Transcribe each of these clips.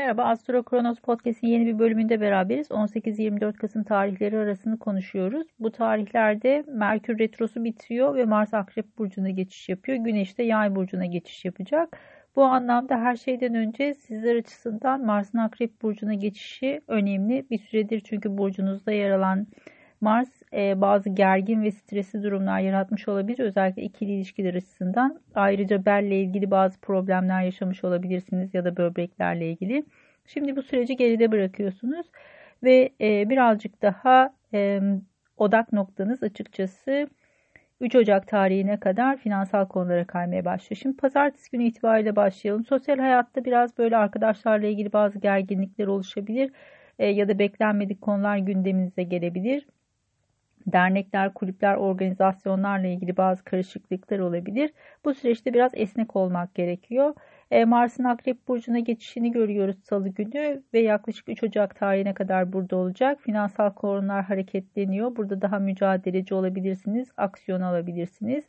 Merhaba, Astro Kronos Podcast'in yeni bir bölümünde beraberiz. 18-24 Kasım tarihleri arasını konuşuyoruz. Bu tarihlerde Merkür Retrosu bitiyor ve Mars Akrep Burcu'na geçiş yapıyor. Güneş de Yay Burcu'na geçiş yapacak. Bu anlamda her şeyden önce sizler açısından Mars'ın Akrep Burcu'na geçişi önemli. Bir süredir çünkü burcunuzda yer alan Mars e, bazı gergin ve stresli durumlar yaratmış olabilir. Özellikle ikili ilişkiler açısından. Ayrıca belle ilgili bazı problemler yaşamış olabilirsiniz ya da böbreklerle ilgili. Şimdi bu süreci geride bırakıyorsunuz ve e, birazcık daha e, odak noktanız açıkçası 3 Ocak tarihine kadar finansal konulara kaymaya başlıyor. Şimdi pazartesi günü itibariyle başlayalım. Sosyal hayatta biraz böyle arkadaşlarla ilgili bazı gerginlikler oluşabilir e, ya da beklenmedik konular gündeminize gelebilir dernekler, kulüpler, organizasyonlarla ilgili bazı karışıklıklar olabilir. Bu süreçte biraz esnek olmak gerekiyor. E, Mars'ın Akrep Burcu'na geçişini görüyoruz salı günü ve yaklaşık 3 Ocak tarihine kadar burada olacak. Finansal konular hareketleniyor. Burada daha mücadeleci olabilirsiniz, aksiyon alabilirsiniz.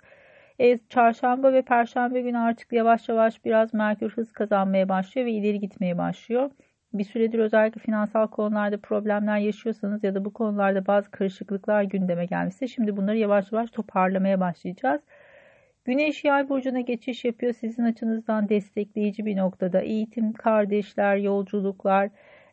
E, çarşamba ve perşembe günü artık yavaş yavaş biraz Merkür hız kazanmaya başlıyor ve ileri gitmeye başlıyor bir süredir özellikle finansal konularda problemler yaşıyorsanız ya da bu konularda bazı karışıklıklar gündeme gelmişse şimdi bunları yavaş yavaş toparlamaya başlayacağız. Güneş yay burcuna geçiş yapıyor sizin açınızdan destekleyici bir noktada. Eğitim, kardeşler, yolculuklar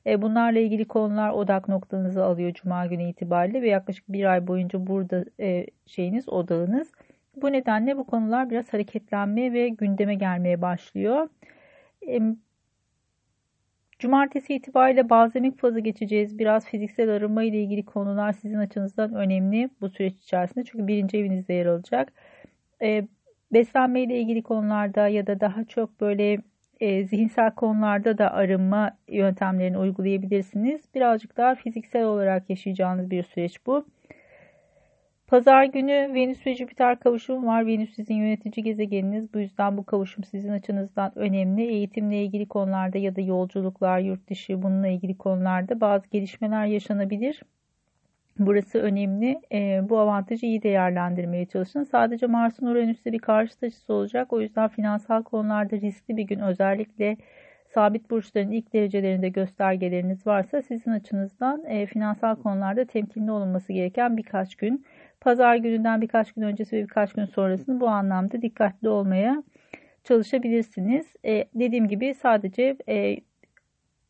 e, bunlarla ilgili konular odak noktanızı alıyor Cuma günü itibariyle ve yaklaşık bir ay boyunca burada e, şeyiniz odağınız. Bu nedenle bu konular biraz hareketlenmeye ve gündeme gelmeye başlıyor. Cumartesi itibariyle bazemik fazı geçeceğiz. Biraz fiziksel arınma ile ilgili konular sizin açınızdan önemli bu süreç içerisinde. Çünkü birinci evinizde yer alacak. E, beslenme ile ilgili konularda ya da daha çok böyle e, zihinsel konularda da arınma yöntemlerini uygulayabilirsiniz. Birazcık daha fiziksel olarak yaşayacağınız bir süreç bu. Pazar günü Venüs ve Jüpiter kavuşumu var. Venüs sizin yönetici gezegeniniz. Bu yüzden bu kavuşum sizin açınızdan önemli. Eğitimle ilgili konularda ya da yolculuklar, yurt dışı bununla ilgili konularda bazı gelişmeler yaşanabilir. Burası önemli. E, bu avantajı iyi değerlendirmeye çalışın. Sadece Mars'ın Uranüs'te bir karşı açısı olacak. O yüzden finansal konularda riskli bir gün özellikle sabit burçların ilk derecelerinde göstergeleriniz varsa sizin açınızdan e, finansal konularda temkinli olunması gereken birkaç gün. Pazar gününden birkaç gün öncesi ve birkaç gün sonrasını bu anlamda dikkatli olmaya çalışabilirsiniz. E, dediğim gibi sadece e,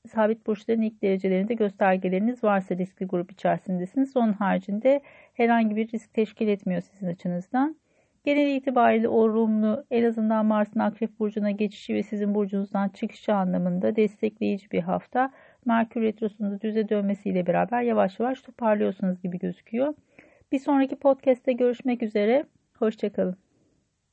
sabit burçların ilk derecelerinde göstergeleriniz varsa riskli grup içerisindesiniz. Onun haricinde herhangi bir risk teşkil etmiyor sizin açınızdan. Genel itibariyle olumlu en azından Mars'ın Akrep Burcu'na geçişi ve sizin burcunuzdan çıkışı anlamında destekleyici bir hafta. Merkür Retrosu'nun düze dönmesiyle beraber yavaş yavaş toparlıyorsunuz gibi gözüküyor. Bir sonraki podcast'te görüşmek üzere. Hoşçakalın.